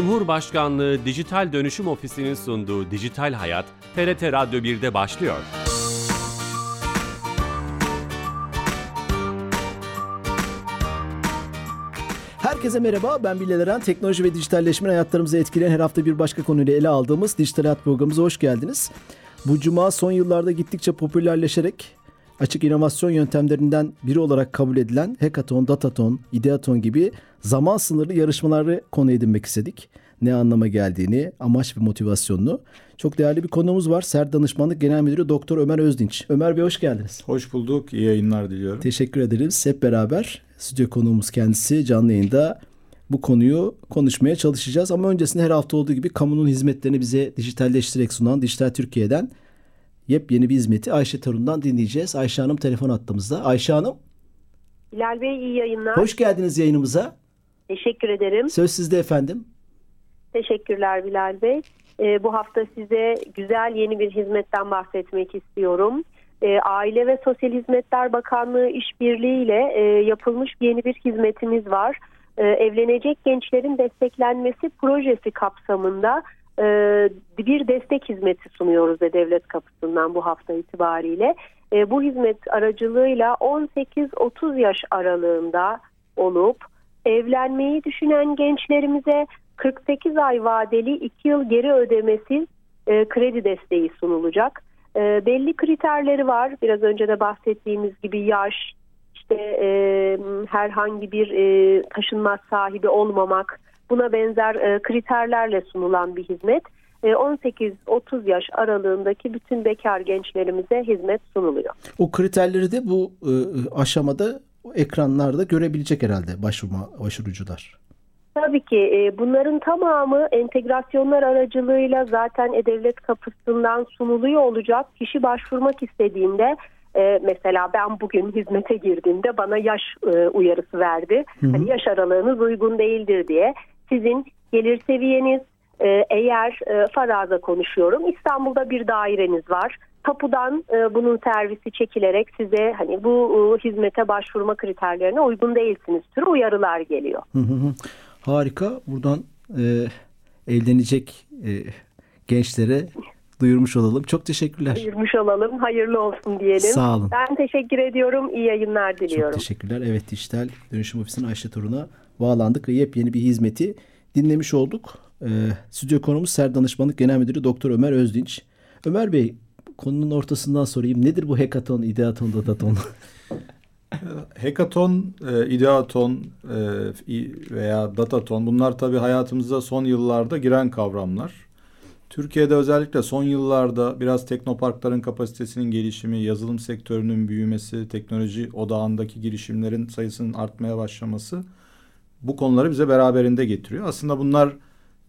Cumhurbaşkanlığı Dijital Dönüşüm Ofisi'nin sunduğu Dijital Hayat, TRT Radyo 1'de başlıyor. Herkese merhaba, ben Bilal Eren. Teknoloji ve dijitalleşmenin hayatlarımızı etkileyen her hafta bir başka konuyla ele aldığımız Dijital Hayat programımıza hoş geldiniz. Bu cuma son yıllarda gittikçe popülerleşerek açık inovasyon yöntemlerinden biri olarak kabul edilen hackathon, datathon, ideaton gibi zaman sınırlı yarışmaları konu edinmek istedik. Ne anlama geldiğini, amaç ve motivasyonunu. Çok değerli bir konuğumuz var. Ser Danışmanlık Genel Müdürü Doktor Ömer Özdinç. Ömer Bey hoş geldiniz. Hoş bulduk. İyi yayınlar diliyorum. Teşekkür ederiz. Hep beraber stüdyo konuğumuz kendisi canlı yayında bu konuyu konuşmaya çalışacağız. Ama öncesinde her hafta olduğu gibi kamunun hizmetlerini bize dijitalleştirerek sunan Dijital Türkiye'den yepyeni bir hizmeti Ayşe Torun'dan dinleyeceğiz. Ayşe Hanım telefon attığımızda. Ayşe Hanım. Bilal Bey iyi yayınlar. Hoş geldiniz yayınımıza. Teşekkür ederim. Söz sizde efendim. Teşekkürler Bilal Bey. Ee, bu hafta size güzel yeni bir hizmetten bahsetmek istiyorum. Ee, Aile ve Sosyal Hizmetler Bakanlığı işbirliğiyle e, yapılmış yeni bir hizmetimiz var. Ee, evlenecek gençlerin desteklenmesi projesi kapsamında e, bir destek hizmeti sunuyoruz da devlet kapısından bu hafta itibariyle. E, bu hizmet aracılığıyla 18-30 yaş aralığında olup evlenmeyi düşünen gençlerimize 48 ay vadeli 2 yıl geri ödemesiz e, kredi desteği sunulacak. E, belli kriterleri var. Biraz önce de bahsettiğimiz gibi yaş, işte e, herhangi bir e, taşınmaz sahibi olmamak, buna benzer e, kriterlerle sunulan bir hizmet. E, 18-30 yaş aralığındaki bütün bekar gençlerimize hizmet sunuluyor. O kriterleri de bu e, aşamada ekranlarda görebilecek herhalde başvurma başvurucular. Tabii ki e, bunların tamamı entegrasyonlar aracılığıyla zaten E-Devlet kapısından sunuluyor olacak. Kişi başvurmak istediğinde e, mesela ben bugün hizmete girdiğimde bana yaş e, uyarısı verdi. Hı hı. Hani yaş aralığınız uygun değildir diye. Sizin gelir seviyeniz eğer faraza konuşuyorum İstanbul'da bir daireniz var. Tapudan e, bunun servisi çekilerek size hani bu e, hizmete başvurma kriterlerine uygun değilsiniz türü uyarılar geliyor. Hı hı. Harika. Buradan e, evlenecek e, gençlere duyurmuş olalım. Çok teşekkürler. Duyurmuş olalım. Hayırlı olsun diyelim. Sağ olun. Ben teşekkür ediyorum. İyi yayınlar diliyorum. Çok teşekkürler. Evet Dijital Dönüşüm Ofisi'nin Ayşe Torun'a bağlandık ve yepyeni bir hizmeti dinlemiş olduk. Ee, stüdyo konumuz Ser Danışmanlık Genel Müdürü Doktor Ömer Özdinç. Ömer Bey konunun ortasından sorayım. Nedir bu hekaton, ideaton, dataton? Hackathon, e, ideaton e, veya dataton bunlar tabii hayatımıza son yıllarda giren kavramlar. Türkiye'de özellikle son yıllarda biraz teknoparkların kapasitesinin gelişimi, yazılım sektörünün büyümesi, teknoloji odağındaki girişimlerin sayısının artmaya başlaması bu konuları bize beraberinde getiriyor. Aslında bunlar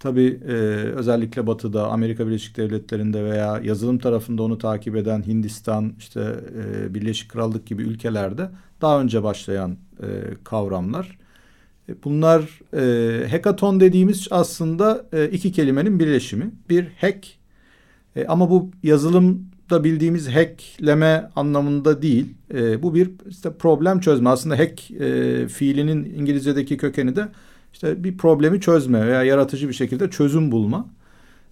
tabii e, özellikle Batı'da, Amerika Birleşik Devletleri'nde veya yazılım tarafında onu takip eden Hindistan, işte e, Birleşik Krallık gibi ülkelerde daha önce başlayan e, kavramlar. E, bunlar e, hackathon dediğimiz aslında e, iki kelimenin birleşimi. Bir hack e, ama bu yazılımda bildiğimiz hackleme anlamında değil. E, bu bir işte problem çözme. Aslında hack e, fiilinin İngilizce'deki kökeni de işte bir problemi çözme veya yaratıcı bir şekilde çözüm bulma.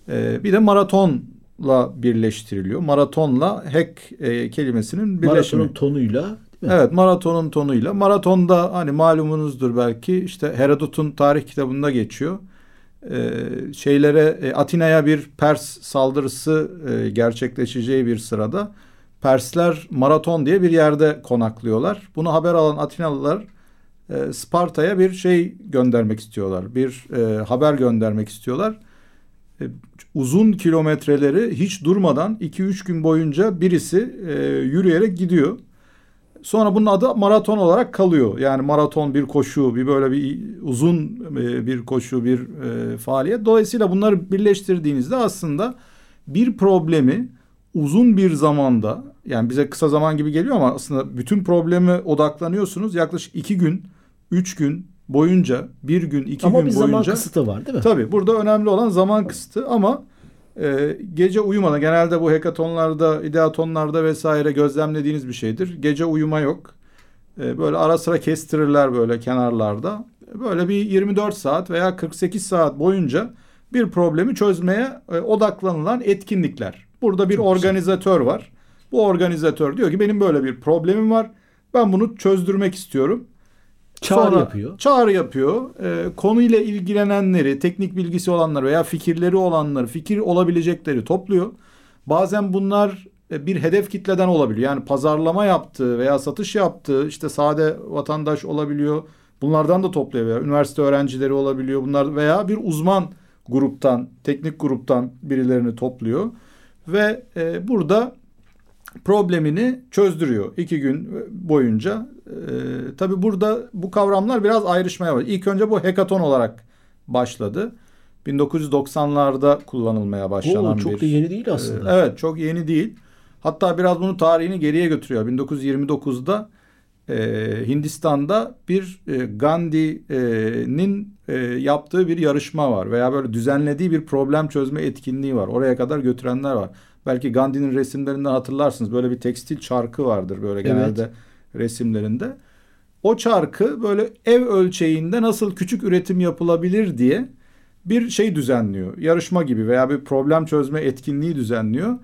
E, bir de maratonla birleştiriliyor. Maratonla hack e, kelimesinin birleşimi. Maratonun tonuyla Evet maratonun tonuyla. Maratonda hani malumunuzdur belki işte Herodot'un tarih kitabında geçiyor. Ee, şeylere e, Atina'ya bir Pers saldırısı e, gerçekleşeceği bir sırada Persler maraton diye bir yerde konaklıyorlar. Bunu haber alan Atinalılar e, Sparta'ya bir şey göndermek istiyorlar. Bir e, haber göndermek istiyorlar. E, uzun kilometreleri hiç durmadan 2-3 gün boyunca birisi e, yürüyerek gidiyor. Sonra bunun adı maraton olarak kalıyor. Yani maraton bir koşu, bir böyle bir uzun e, bir koşu, bir e, faaliyet. Dolayısıyla bunları birleştirdiğinizde aslında bir problemi uzun bir zamanda yani bize kısa zaman gibi geliyor ama aslında bütün probleme odaklanıyorsunuz. Yaklaşık iki gün, üç gün boyunca, bir gün, iki ama gün boyunca. Ama bir zaman kısıtı var değil mi? Tabii burada önemli olan zaman kısıtı ama e, gece uyumadan genelde bu hekatonlarda, ideatonlarda vesaire gözlemlediğiniz bir şeydir. Gece uyuma yok. E, böyle ara sıra kestirirler böyle kenarlarda. böyle bir 24 saat veya 48 saat boyunca bir problemi çözmeye e, odaklanılan etkinlikler. Burada bir Çok organizatör güzel. var. Bu organizatör diyor ki benim böyle bir problemim var. Ben bunu çözdürmek istiyorum. Çağrı Sonra yapıyor. Çağrı yapıyor. E, konuyla ilgilenenleri, teknik bilgisi olanları veya fikirleri olanları, fikir olabilecekleri topluyor. Bazen bunlar e, bir hedef kitleden olabiliyor. Yani pazarlama yaptığı veya satış yaptığı işte sade vatandaş olabiliyor. Bunlardan da toplayabiliyor. Üniversite öğrencileri olabiliyor. Bunlar veya bir uzman gruptan, teknik gruptan birilerini topluyor ve e, burada problemini çözdürüyor iki gün boyunca. E, tabii burada bu kavramlar biraz ayrışmaya var. İlk önce bu hekaton olarak başladı. 1990'larda kullanılmaya başlanan Oo, çok bir... Çok da yeni değil aslında. E, evet çok yeni değil. Hatta biraz bunu tarihini geriye götürüyor. 1929'da e, Hindistan'da bir e, Gandhi'nin e, yaptığı bir yarışma var veya böyle düzenlediği bir problem çözme etkinliği var. Oraya kadar götürenler var. Belki Gandhi'nin resimlerinden hatırlarsınız. Böyle bir tekstil çarkı vardır böyle genelde evet. resimlerinde. O çarkı böyle ev ölçeğinde nasıl küçük üretim yapılabilir diye bir şey düzenliyor. Yarışma gibi veya bir problem çözme etkinliği düzenliyor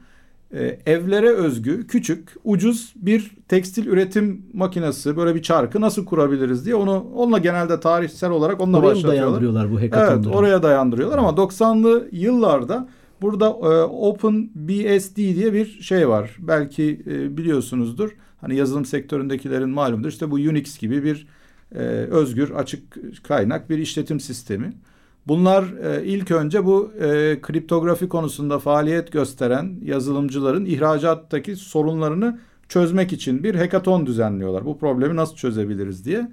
e, evlere özgü küçük ucuz bir tekstil üretim makinesi böyle bir çarkı nasıl kurabiliriz diye onu onunla genelde tarihsel olarak onunla oraya başlatıyorlar. Oraya dayandırıyorlar bu hekatonları. Evet oraya dayandırıyorlar ama 90'lı yıllarda burada e, Open BSD diye bir şey var. Belki e, biliyorsunuzdur. Hani yazılım sektöründekilerin malumdur. İşte bu Unix gibi bir e, özgür açık kaynak bir işletim sistemi. Bunlar e, ilk önce bu e, kriptografi konusunda faaliyet gösteren yazılımcıların ihracattaki sorunlarını çözmek için bir hekaton düzenliyorlar. Bu problemi nasıl çözebiliriz diye.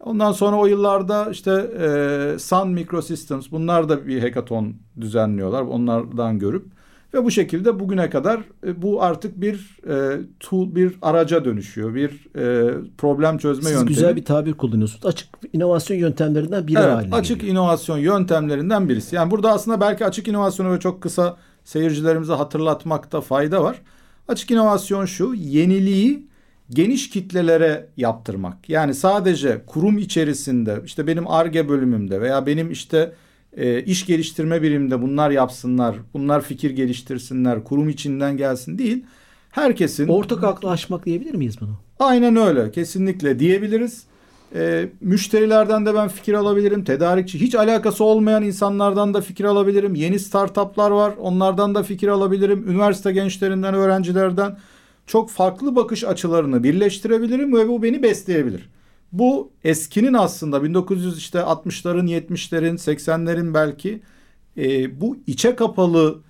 Ondan sonra o yıllarda işte e, Sun Microsystems bunlar da bir hekaton düzenliyorlar. Onlardan görüp ve bu şekilde bugüne kadar e, bu artık bir e, tool, bir araca dönüşüyor. Bir e, problem çözme Siz yöntemi. güzel bir tabir kullanıyorsunuz. Açık inovasyon yöntemlerinden biri evet, haline Açık geliyor. inovasyon yöntemlerinden birisi. Yani burada aslında belki açık inovasyonu ve çok kısa seyircilerimize hatırlatmakta fayda var. Açık inovasyon şu, yeniliği geniş kitlelere yaptırmak. Yani sadece kurum içerisinde işte benim ARGE bölümümde veya benim işte e, iş geliştirme biriminde bunlar yapsınlar, bunlar fikir geliştirsinler, kurum içinden gelsin değil. Herkesin... Ortak aklı aşmak diyebilir miyiz bunu? Aynen öyle. Kesinlikle diyebiliriz. E, müşterilerden de ben fikir alabilirim. Tedarikçi hiç alakası olmayan insanlardan da fikir alabilirim. Yeni startuplar var. Onlardan da fikir alabilirim. Üniversite gençlerinden, öğrencilerden çok farklı bakış açılarını birleştirebilirim ve bu beni besleyebilir. Bu eskinin aslında 1900 işte 60'ların 70'lerin 80'lerin belki e, bu içe kapalı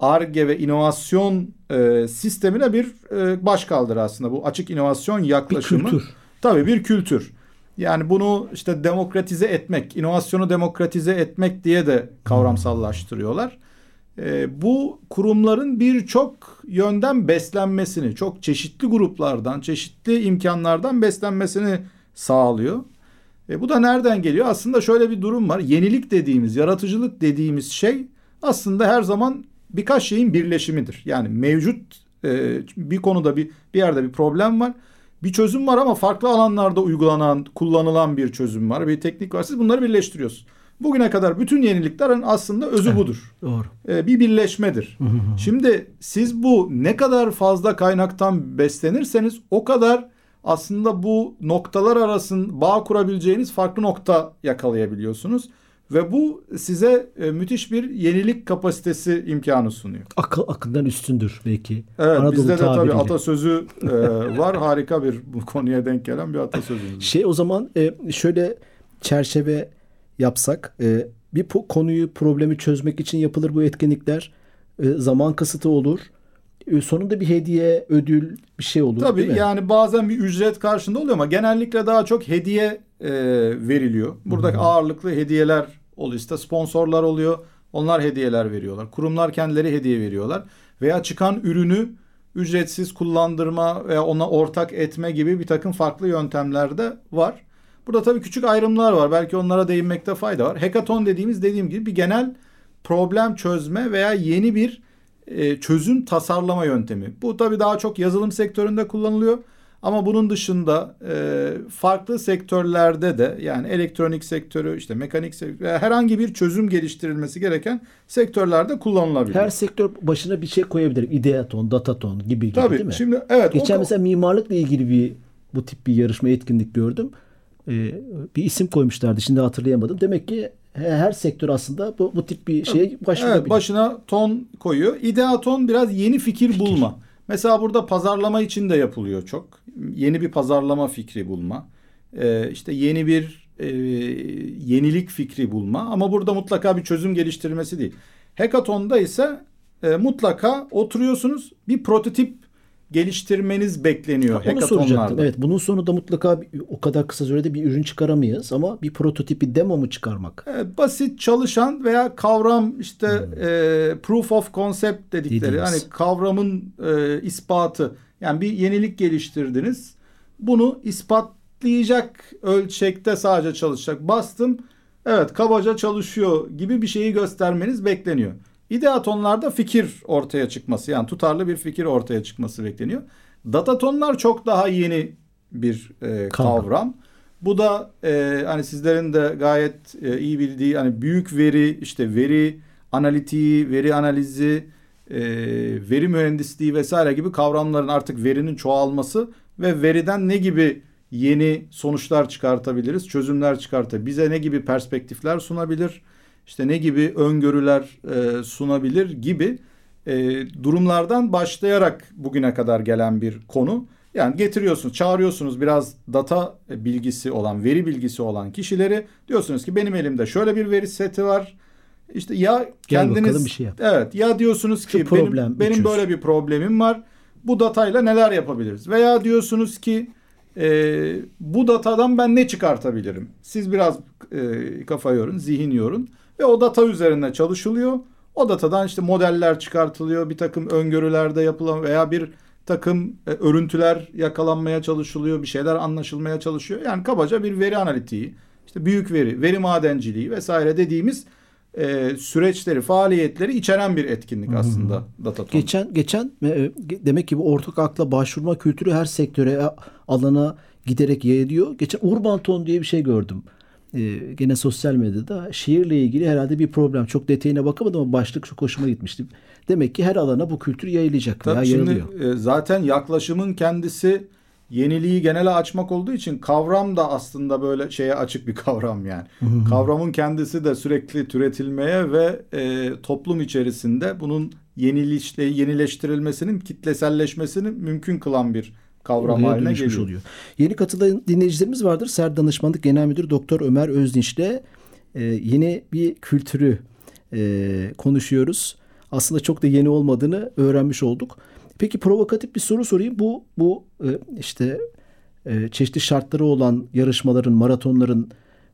ARGE ve inovasyon e, sistemine bir e, başkaldır aslında. Bu açık inovasyon yaklaşımı. Bir kültür. Tabii bir kültür. Yani bunu işte demokratize etmek, inovasyonu demokratize etmek diye de kavramsallaştırıyorlar. E, bu kurumların birçok yönden beslenmesini, çok çeşitli gruplardan, çeşitli imkanlardan beslenmesini sağlıyor. E, bu da nereden geliyor? Aslında şöyle bir durum var. Yenilik dediğimiz, yaratıcılık dediğimiz şey aslında her zaman birkaç şeyin birleşimidir. Yani mevcut e, bir konuda bir bir yerde bir problem var. Bir çözüm var ama farklı alanlarda uygulanan, kullanılan bir çözüm var. Bir teknik var. Siz bunları birleştiriyorsunuz. Bugüne kadar bütün yeniliklerin aslında özü budur. Doğru. Ee, bir birleşmedir. Şimdi siz bu ne kadar fazla kaynaktan beslenirseniz o kadar aslında bu noktalar arasında bağ kurabileceğiniz farklı nokta yakalayabiliyorsunuz. Ve bu size e, müthiş bir yenilik kapasitesi imkanı sunuyor. Akıl akıldan üstündür belki. Evet Anadolu bizde de tabiriyle. tabii atasözü e, var. Harika bir bu konuya denk gelen bir atasözü. Şey o zaman e, şöyle çerçeve yapsak e, bir konuyu problemi çözmek için yapılır bu etkinlikler. E, zaman kısıtı olur e, sonunda bir hediye, ödül bir şey olur. Tabii yani bazen bir ücret karşında oluyor ama genellikle daha çok hediye e, veriliyor. Buradaki Hı-hı. ağırlıklı hediyeler oluyor. İşte sponsorlar oluyor. Onlar hediyeler veriyorlar. Kurumlar kendileri hediye veriyorlar. Veya çıkan ürünü ücretsiz kullandırma veya ona ortak etme gibi bir takım farklı yöntemler de var. Burada tabii küçük ayrımlar var. Belki onlara değinmekte fayda var. Hackathon dediğimiz dediğim gibi bir genel problem çözme veya yeni bir e, çözüm tasarlama yöntemi. Bu tabii daha çok yazılım sektöründe kullanılıyor. Ama bunun dışında e, farklı sektörlerde de yani elektronik sektörü, işte mekanik sektörü herhangi bir çözüm geliştirilmesi gereken sektörlerde kullanılabilir. Her sektör başına bir şey koyabilir. Ideaton, Dataton gibi gibi Tabii, değil mi? Şimdi evet. Geçen o, mesela mimarlıkla ilgili bir bu tip bir yarışma etkinlik gördüm. Ee, bir isim koymuşlardı. Şimdi hatırlayamadım. Demek ki her sektör aslında bu, bu tip bir şeye başvurabilir. Evet, başına ton koyuyor. İdeaton biraz yeni fikir, fikir bulma. Mesela burada pazarlama için de yapılıyor çok. Yeni bir pazarlama fikri bulma. Ee, işte yeni bir e, yenilik fikri bulma. Ama burada mutlaka bir çözüm geliştirmesi değil. Hackathon'da ise e, mutlaka oturuyorsunuz bir prototip geliştirmeniz bekleniyor ha, Onu soracaktım. Evet, bunun sonunda mutlaka o kadar kısa sürede bir ürün çıkaramayız ama bir prototipi demo mu çıkarmak? Evet, basit çalışan veya kavram işte hmm. e, proof of concept dedikleri Dediğimiz. hani kavramın e, ispatı yani bir yenilik geliştirdiniz. Bunu ispatlayacak ölçekte sadece çalışacak. Bastım evet kabaca çalışıyor gibi bir şeyi göstermeniz bekleniyor. İdeatonlarda fikir ortaya çıkması yani tutarlı bir fikir ortaya çıkması bekleniyor. Datatonlar çok daha yeni bir e, kavram. Bu da e, hani sizlerin de gayet e, iyi bildiği hani büyük veri işte veri analitiği, veri analizi, e, veri mühendisliği vesaire gibi kavramların artık verinin çoğalması ve veriden ne gibi yeni sonuçlar çıkartabiliriz, çözümler çıkartabilir, bize ne gibi perspektifler sunabilir, işte ne gibi öngörüler e, sunabilir gibi e, durumlardan başlayarak bugüne kadar gelen bir konu. Yani getiriyorsunuz, çağırıyorsunuz biraz data bilgisi olan, veri bilgisi olan kişileri. Diyorsunuz ki benim elimde şöyle bir veri seti var. İşte ya kendiniz bir şey yap. Evet, ya diyorsunuz ki Şu benim benim böyle bir problemim var. Bu datayla neler yapabiliriz? Veya diyorsunuz ki e, bu datadan ben ne çıkartabilirim? Siz biraz e, kafa yorun, zihin yorun. Ve o data üzerinde çalışılıyor. O datadan işte modeller çıkartılıyor. Bir takım öngörülerde yapılan veya bir takım e, örüntüler yakalanmaya çalışılıyor. Bir şeyler anlaşılmaya çalışıyor. Yani kabaca bir veri analitiği, işte büyük veri, veri madenciliği vesaire dediğimiz e, süreçleri, faaliyetleri içeren bir etkinlik aslında hmm. Dataton. Geçen geçen e, demek ki bu ortak akla başvurma kültürü her sektöre e, alana giderek yayılıyor. Geçen Urban Ton diye bir şey gördüm e, gene sosyal medyada şiirle ilgili herhalde bir problem. Çok detayına bakamadım ama başlık çok hoşuma gitmişti. Demek ki her alana bu kültür yayılacak Tabii veya şimdi, yayılıyor. E, zaten yaklaşımın kendisi yeniliği genele açmak olduğu için kavram da aslında böyle şeye açık bir kavram yani. Kavramın kendisi de sürekli türetilmeye ve e, toplum içerisinde bunun yenilişle yenileştirilmesinin kitleselleşmesini mümkün kılan bir kavram Oraya haline geliyor. oluyor. Yeni katılan dinleyicilerimiz vardır. Ser Danışmanlık Genel Müdürü Doktor Ömer Özdinç'le e, yeni bir kültürü e, konuşuyoruz. Aslında çok da yeni olmadığını öğrenmiş olduk. Peki provokatif bir soru sorayım. Bu bu e, işte e, çeşitli şartları olan yarışmaların, maratonların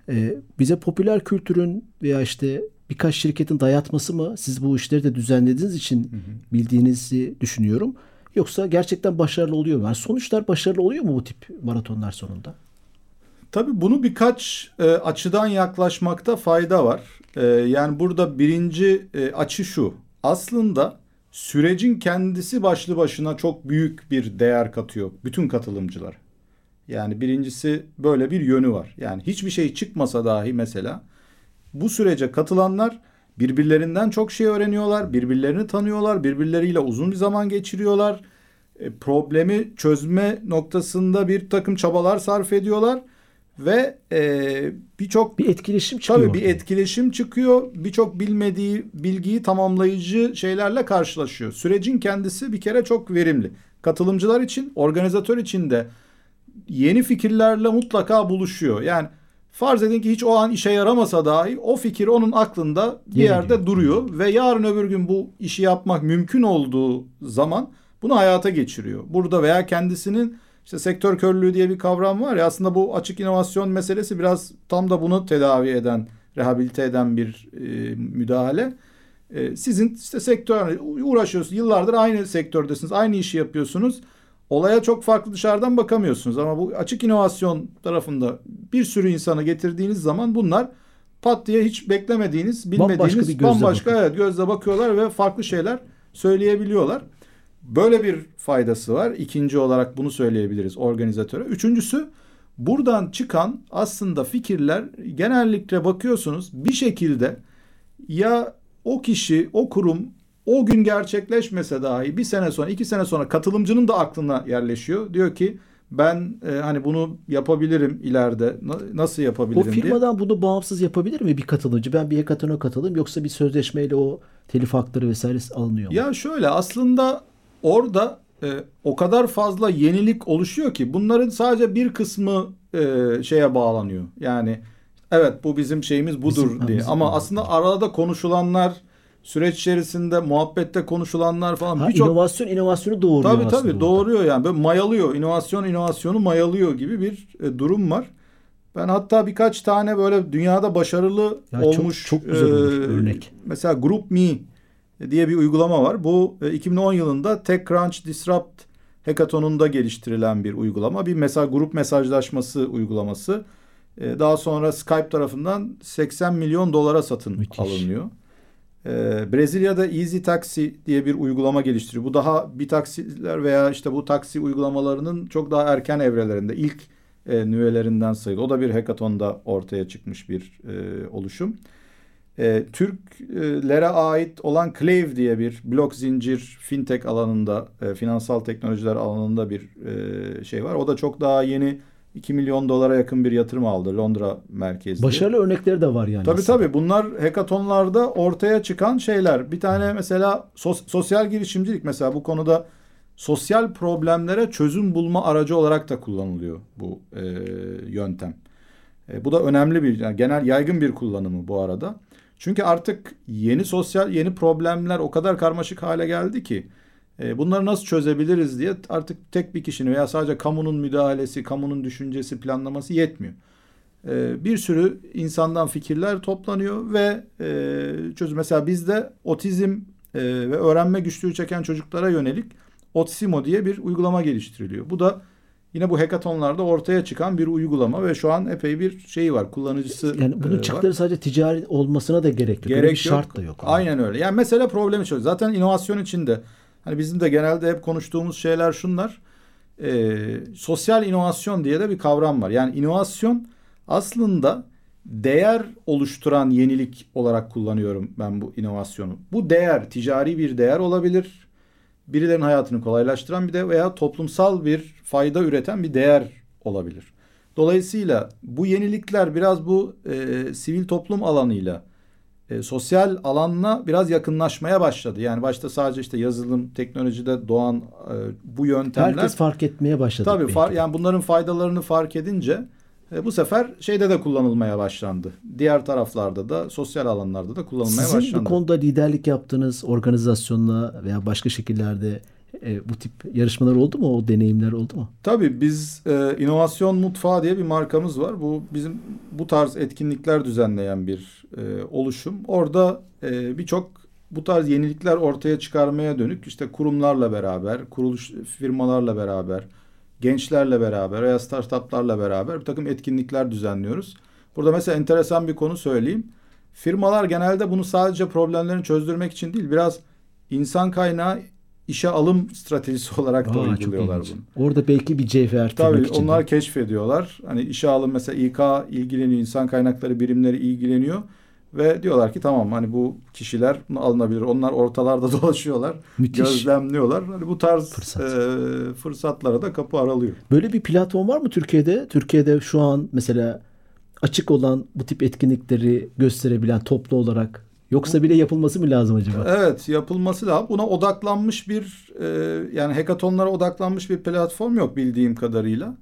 e, bize popüler kültürün veya işte birkaç şirketin dayatması mı? Siz bu işleri de düzenlediğiniz için hı hı. bildiğinizi düşünüyorum. Yoksa gerçekten başarılı oluyor mu? Yani sonuçlar başarılı oluyor mu bu tip maratonlar sonunda? Tabii bunu birkaç e, açıdan yaklaşmakta fayda var. E, yani burada birinci e, açı şu. Aslında sürecin kendisi başlı başına çok büyük bir değer katıyor bütün katılımcılar. Yani birincisi böyle bir yönü var. Yani hiçbir şey çıkmasa dahi mesela bu sürece katılanlar birbirlerinden çok şey öğreniyorlar, birbirlerini tanıyorlar, birbirleriyle uzun bir zaman geçiriyorlar. E, problemi çözme noktasında bir takım çabalar sarf ediyorlar ve e, birçok bir etkileşim çıkıyor. Tabii bir etkileşim çıkıyor. Birçok bilmediği bilgiyi tamamlayıcı şeylerle karşılaşıyor. Sürecin kendisi bir kere çok verimli. Katılımcılar için, organizatör için de yeni fikirlerle mutlaka buluşuyor. Yani Farz edin ki hiç o an işe yaramasa dahi o fikir onun aklında bir Yeni yerde diyor. duruyor ve yarın öbür gün bu işi yapmak mümkün olduğu zaman bunu hayata geçiriyor. Burada veya kendisinin işte sektör körlüğü diye bir kavram var ya aslında bu açık inovasyon meselesi biraz tam da bunu tedavi eden, rehabilite eden bir e, müdahale. E, sizin işte sektör uğraşıyorsunuz, yıllardır aynı sektördesiniz, aynı işi yapıyorsunuz olaya çok farklı dışarıdan bakamıyorsunuz. Ama bu açık inovasyon tarafında bir sürü insanı getirdiğiniz zaman bunlar pat diye hiç beklemediğiniz, bilmediğiniz bambaşka, bir gözle, bambaşka evet, gözle bakıyorlar ve farklı şeyler söyleyebiliyorlar. Böyle bir faydası var. İkinci olarak bunu söyleyebiliriz organizatöre. Üçüncüsü buradan çıkan aslında fikirler genellikle bakıyorsunuz bir şekilde ya o kişi, o kurum o gün gerçekleşmese dahi bir sene sonra, iki sene sonra katılımcının da aklına yerleşiyor. Diyor ki ben e, hani bunu yapabilirim ileride. Na, nasıl yapabilirim O firmadan diye. bunu bağımsız yapabilir mi bir katılımcı? Ben bir hekatona katılayım yoksa bir sözleşmeyle o telif hakları vesaire alınıyor mu? Ya şöyle aslında orada e, o kadar fazla yenilik oluşuyor ki bunların sadece bir kısmı e, şeye bağlanıyor. Yani evet bu bizim şeyimiz budur bizim, diye. Bizim, Ama bizim. aslında arada konuşulanlar süreç içerisinde muhabbette konuşulanlar falan birçok inovasyon inovasyonu doğuruyor tabii tabii burada. doğuruyor yani böyle mayalıyor inovasyon inovasyonu mayalıyor gibi bir e, durum var. Ben hatta birkaç tane böyle dünyada başarılı ya olmuş çok, çok güzel e, örnek. Mesela GroupMe diye bir uygulama var. Bu e, 2010 yılında TechCrunch Disrupt Hackathon'unda geliştirilen bir uygulama. Bir mesela grup mesajlaşması uygulaması. E, daha sonra Skype tarafından 80 milyon dolara satın Müthiş. alınıyor. Ee, Brezilya'da Easy Taxi diye bir uygulama geliştiriyor. Bu daha bir taksiler veya işte bu taksi uygulamalarının çok daha erken evrelerinde ilk e, nüvelerinden sayılıyor. O da bir hackathonda ortaya çıkmış bir e, oluşum. E, Türklere ait olan Clave diye bir blok zincir fintech alanında, e, finansal teknolojiler alanında bir e, şey var. O da çok daha yeni 2 milyon dolara yakın bir yatırım aldı Londra merkezli. Başarılı örnekleri de var yani. Tabii aslında. tabii bunlar hekatonlarda ortaya çıkan şeyler. Bir tane mesela sos, sosyal girişimcilik mesela bu konuda sosyal problemlere çözüm bulma aracı olarak da kullanılıyor bu e, yöntem. E, bu da önemli bir yani genel yaygın bir kullanımı bu arada. Çünkü artık yeni sosyal yeni problemler o kadar karmaşık hale geldi ki bunları nasıl çözebiliriz diye artık tek bir kişinin veya sadece kamunun müdahalesi, kamunun düşüncesi, planlaması yetmiyor. E, bir sürü insandan fikirler toplanıyor ve e, çözüm. Mesela bizde otizm ve öğrenme güçlüğü çeken çocuklara yönelik Otsimo diye bir uygulama geliştiriliyor. Bu da yine bu hackathonlarda ortaya çıkan bir uygulama ve şu an epey bir şeyi var, kullanıcısı Yani bunun çıktıları sadece ticari olmasına da gerek yok. Gerek öyle bir şart da yok. Aynen öyle. Yani mesela problemi çözüyor. Zaten inovasyon içinde Hani bizim de genelde hep konuştuğumuz şeyler şunlar. E, sosyal inovasyon diye de bir kavram var. Yani inovasyon aslında değer oluşturan yenilik olarak kullanıyorum ben bu inovasyonu. Bu değer ticari bir değer olabilir. Birilerinin hayatını kolaylaştıran bir de veya toplumsal bir fayda üreten bir değer olabilir. Dolayısıyla bu yenilikler biraz bu e, sivil toplum alanıyla e, sosyal alanla biraz yakınlaşmaya başladı. Yani başta sadece işte yazılım, teknolojide doğan e, bu yöntemler. Herkes fark etmeye başladı. Tabii far, yani bunların faydalarını fark edince e, bu sefer şeyde de kullanılmaya başlandı. Diğer taraflarda da sosyal alanlarda da kullanılmaya Sizin başlandı. Sizin bu konuda liderlik yaptığınız organizasyonla veya başka şekillerde e, bu tip yarışmalar oldu mu? O deneyimler oldu mu? Tabii biz e, İnovasyon Mutfağı diye bir markamız var. Bu bizim bu tarz etkinlikler düzenleyen bir e, oluşum. Orada e, birçok bu tarz yenilikler ortaya çıkarmaya dönük işte kurumlarla beraber, kuruluş firmalarla beraber, gençlerle beraber veya startuplarla beraber bir takım etkinlikler düzenliyoruz. Burada mesela enteresan bir konu söyleyeyim. Firmalar genelde bunu sadece problemlerini çözdürmek için değil, biraz insan kaynağı işe alım stratejisi olarak da Aa, uyguluyorlar bunu. Orada belki bir cevher Tabii için onlar de. keşfediyorlar. Hani işe alım mesela İK ilgileniyor, insan kaynakları birimleri ilgileniyor ve diyorlar ki tamam hani bu kişiler alınabilir. Onlar ortalarda dolaşıyorlar, Müthiş. gözlemliyorlar. Hani bu tarz Fırsat. e, fırsatlara da kapı aralıyor. Böyle bir platform var mı Türkiye'de? Türkiye'de şu an mesela açık olan bu tip etkinlikleri gösterebilen toplu olarak Yoksa bile yapılması mı lazım acaba? Evet yapılması lazım. Buna odaklanmış bir e, yani hekatonlara odaklanmış bir platform yok bildiğim kadarıyla.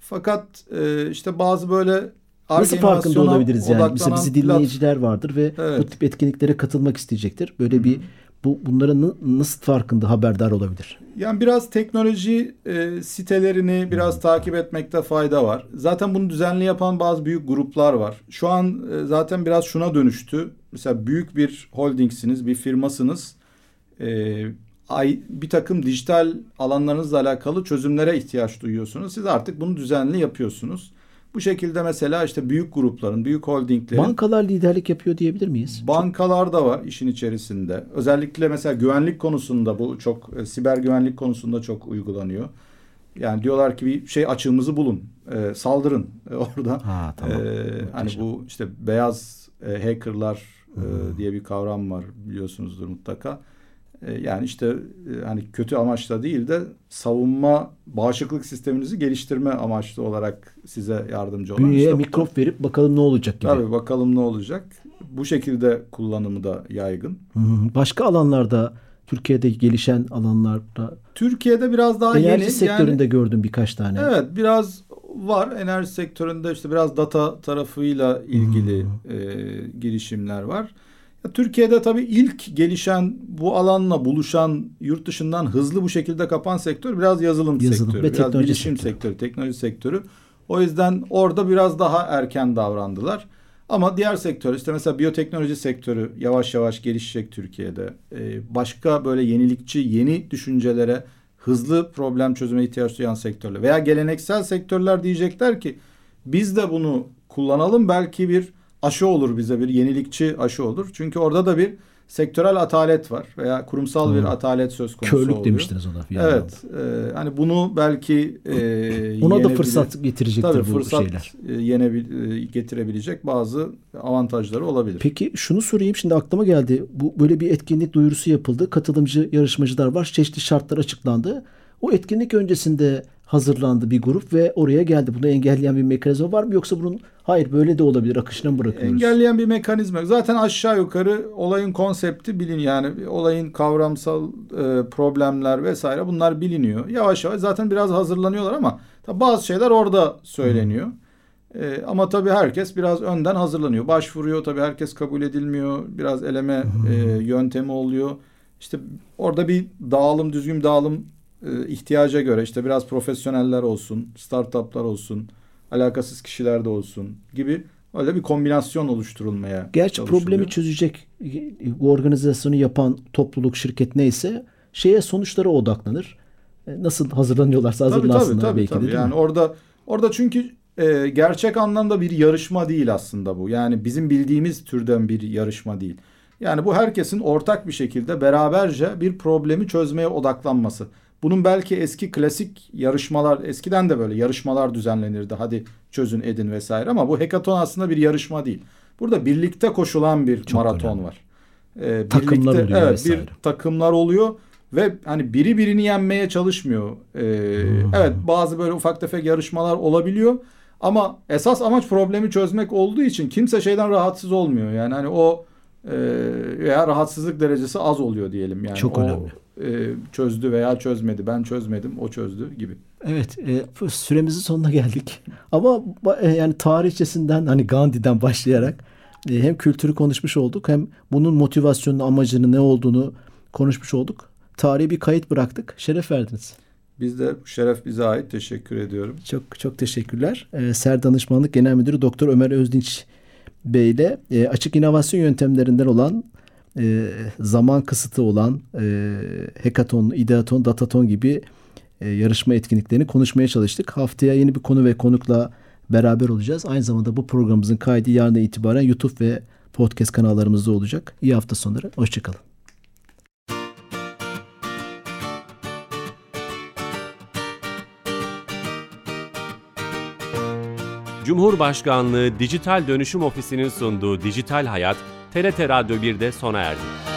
Fakat e, işte bazı böyle Nasıl farkında olabiliriz yani? Mesela bizi dinleyiciler vardır ve evet. bu tip etkinliklere katılmak isteyecektir. Böyle Hı-hı. bir bu bunların nasıl farkında haberdar olabilir? Yani biraz teknoloji e, sitelerini biraz hmm. takip etmekte fayda var. Zaten bunu düzenli yapan bazı büyük gruplar var. Şu an e, zaten biraz şuna dönüştü. Mesela büyük bir holdingsiniz, bir firmasınız. E, ay, bir takım dijital alanlarınızla alakalı çözümlere ihtiyaç duyuyorsunuz. Siz artık bunu düzenli yapıyorsunuz. Bu şekilde mesela işte büyük grupların, büyük holdinglerin... Bankalar liderlik yapıyor diyebilir miyiz? Bankalar da var işin içerisinde. Özellikle mesela güvenlik konusunda bu çok, e, siber güvenlik konusunda çok uygulanıyor. Yani diyorlar ki bir şey açığımızı bulun, e, saldırın e, orada. Ha, tamam. E, hani bu işte beyaz e, hackerlar e, diye bir kavram var biliyorsunuzdur mutlaka. E, yani işte e, hani kötü amaçla değil de savunma bağışıklık sisteminizi geliştirme amaçlı olarak size yardımcı olan. Bünyeye işte mikrop verip bakalım ne olacak gibi. Tabii bakalım ne olacak. Bu şekilde kullanımı da yaygın. Başka alanlarda Türkiye'de gelişen alanlarda Türkiye'de biraz daha enerji yeni. sektöründe yani, gördüm birkaç tane. evet biraz var. Enerji sektöründe işte biraz data tarafıyla ilgili e, girişimler var. Türkiye'de tabii ilk gelişen bu alanla buluşan yurt dışından hızlı bu şekilde kapan sektör biraz yazılım, Yazılım sektörü, ve biraz bilişim sektörü. sektörü, teknoloji sektörü. O yüzden orada biraz daha erken davrandılar. Ama diğer sektör işte mesela biyoteknoloji sektörü yavaş yavaş gelişecek Türkiye'de. Ee, başka böyle yenilikçi, yeni düşüncelere hızlı problem çözüme ihtiyaç duyan sektörler veya geleneksel sektörler diyecekler ki biz de bunu kullanalım belki bir aşı olur bize bir yenilikçi aşı olur. Çünkü orada da bir sektörel atalet var veya kurumsal bir Hı. atalet söz konusu Körlük oluyor. demiştiniz ona. bir anlamda. Evet. e, hani bunu belki e, Ona da fırsat getirecektir Tabii bu fırsat şeyler. e, yenebil, e, getirebilecek bazı avantajları olabilir. Peki şunu sorayım şimdi aklıma geldi. Bu böyle bir etkinlik duyurusu yapıldı. Katılımcı yarışmacılar var. Çeşitli şartlar açıklandı. O etkinlik öncesinde hazırlandı bir grup ve oraya geldi. Bunu engelleyen bir mekanizma var mı yoksa bunun hayır böyle de olabilir akışına mı bırakıyoruz? Engelleyen bir mekanizma. yok. Zaten aşağı yukarı olayın konsepti bilin yani olayın kavramsal e, problemler vesaire bunlar biliniyor. Yavaş yavaş zaten biraz hazırlanıyorlar ama tabii bazı şeyler orada söyleniyor. E, ama tabii herkes biraz önden hazırlanıyor. Başvuruyor tabii herkes kabul edilmiyor. Biraz eleme e, yöntemi oluyor. İşte orada bir dağılım düzgün dağılım e, ihtiyaca göre işte biraz profesyoneller olsun, startuplar olsun, alakasız kişiler de olsun gibi öyle bir kombinasyon oluşturulmaya Gerçi problemi çözecek bu organizasyonu yapan topluluk, şirket neyse şeye sonuçlara odaklanır. E, Nasıl hazırlanıyorlarsa hazırlansınlar tabii, tabii, belki de tabii. değil yani mi? orada orada çünkü e, gerçek anlamda bir yarışma değil aslında bu. Yani bizim bildiğimiz türden bir yarışma değil. Yani bu herkesin ortak bir şekilde beraberce bir problemi çözmeye odaklanması. Bunun belki eski klasik yarışmalar eskiden de böyle yarışmalar düzenlenirdi. Hadi çözün edin vesaire ama bu hekaton aslında bir yarışma değil. Burada birlikte koşulan bir Çok maraton önemli. var. Ee, Takımlar birlikte- oluyor evet, vesaire. Bir takımlar oluyor ve hani biri birini yenmeye çalışmıyor. Ee, Evet bazı böyle ufak tefek yarışmalar olabiliyor ama esas amaç problemi çözmek olduğu için kimse şeyden rahatsız olmuyor. Yani hani o e, veya rahatsızlık derecesi az oluyor diyelim. Yani Çok o, önemli. E, çözdü veya çözmedi. Ben çözmedim, o çözdü gibi. Evet, e, süremizin sonuna geldik. Ama e, yani tarihçesinden hani Gandhi'den başlayarak e, hem kültürü konuşmuş olduk hem bunun motivasyonunu, amacını ne olduğunu konuşmuş olduk. Tarihi bir kayıt bıraktık. Şeref verdiniz. Biz de şeref bize ait. Teşekkür ediyorum. Çok çok teşekkürler. Ee, SER Danışmanlık Genel Müdürü Doktor Ömer Özdinç Bey ile e, açık inovasyon yöntemlerinden olan e, zaman kısıtı olan e, hackathon, ideaton, dataton gibi e, yarışma etkinliklerini konuşmaya çalıştık. Haftaya yeni bir konu ve konukla beraber olacağız. Aynı zamanda bu programımızın kaydı yarın itibaren YouTube ve podcast kanallarımızda olacak. İyi hafta sonları. Hoşçakalın. Cumhurbaşkanlığı Dijital Dönüşüm Ofisi'nin sunduğu Dijital Hayat, TRT Radyo 1'de sona erdi.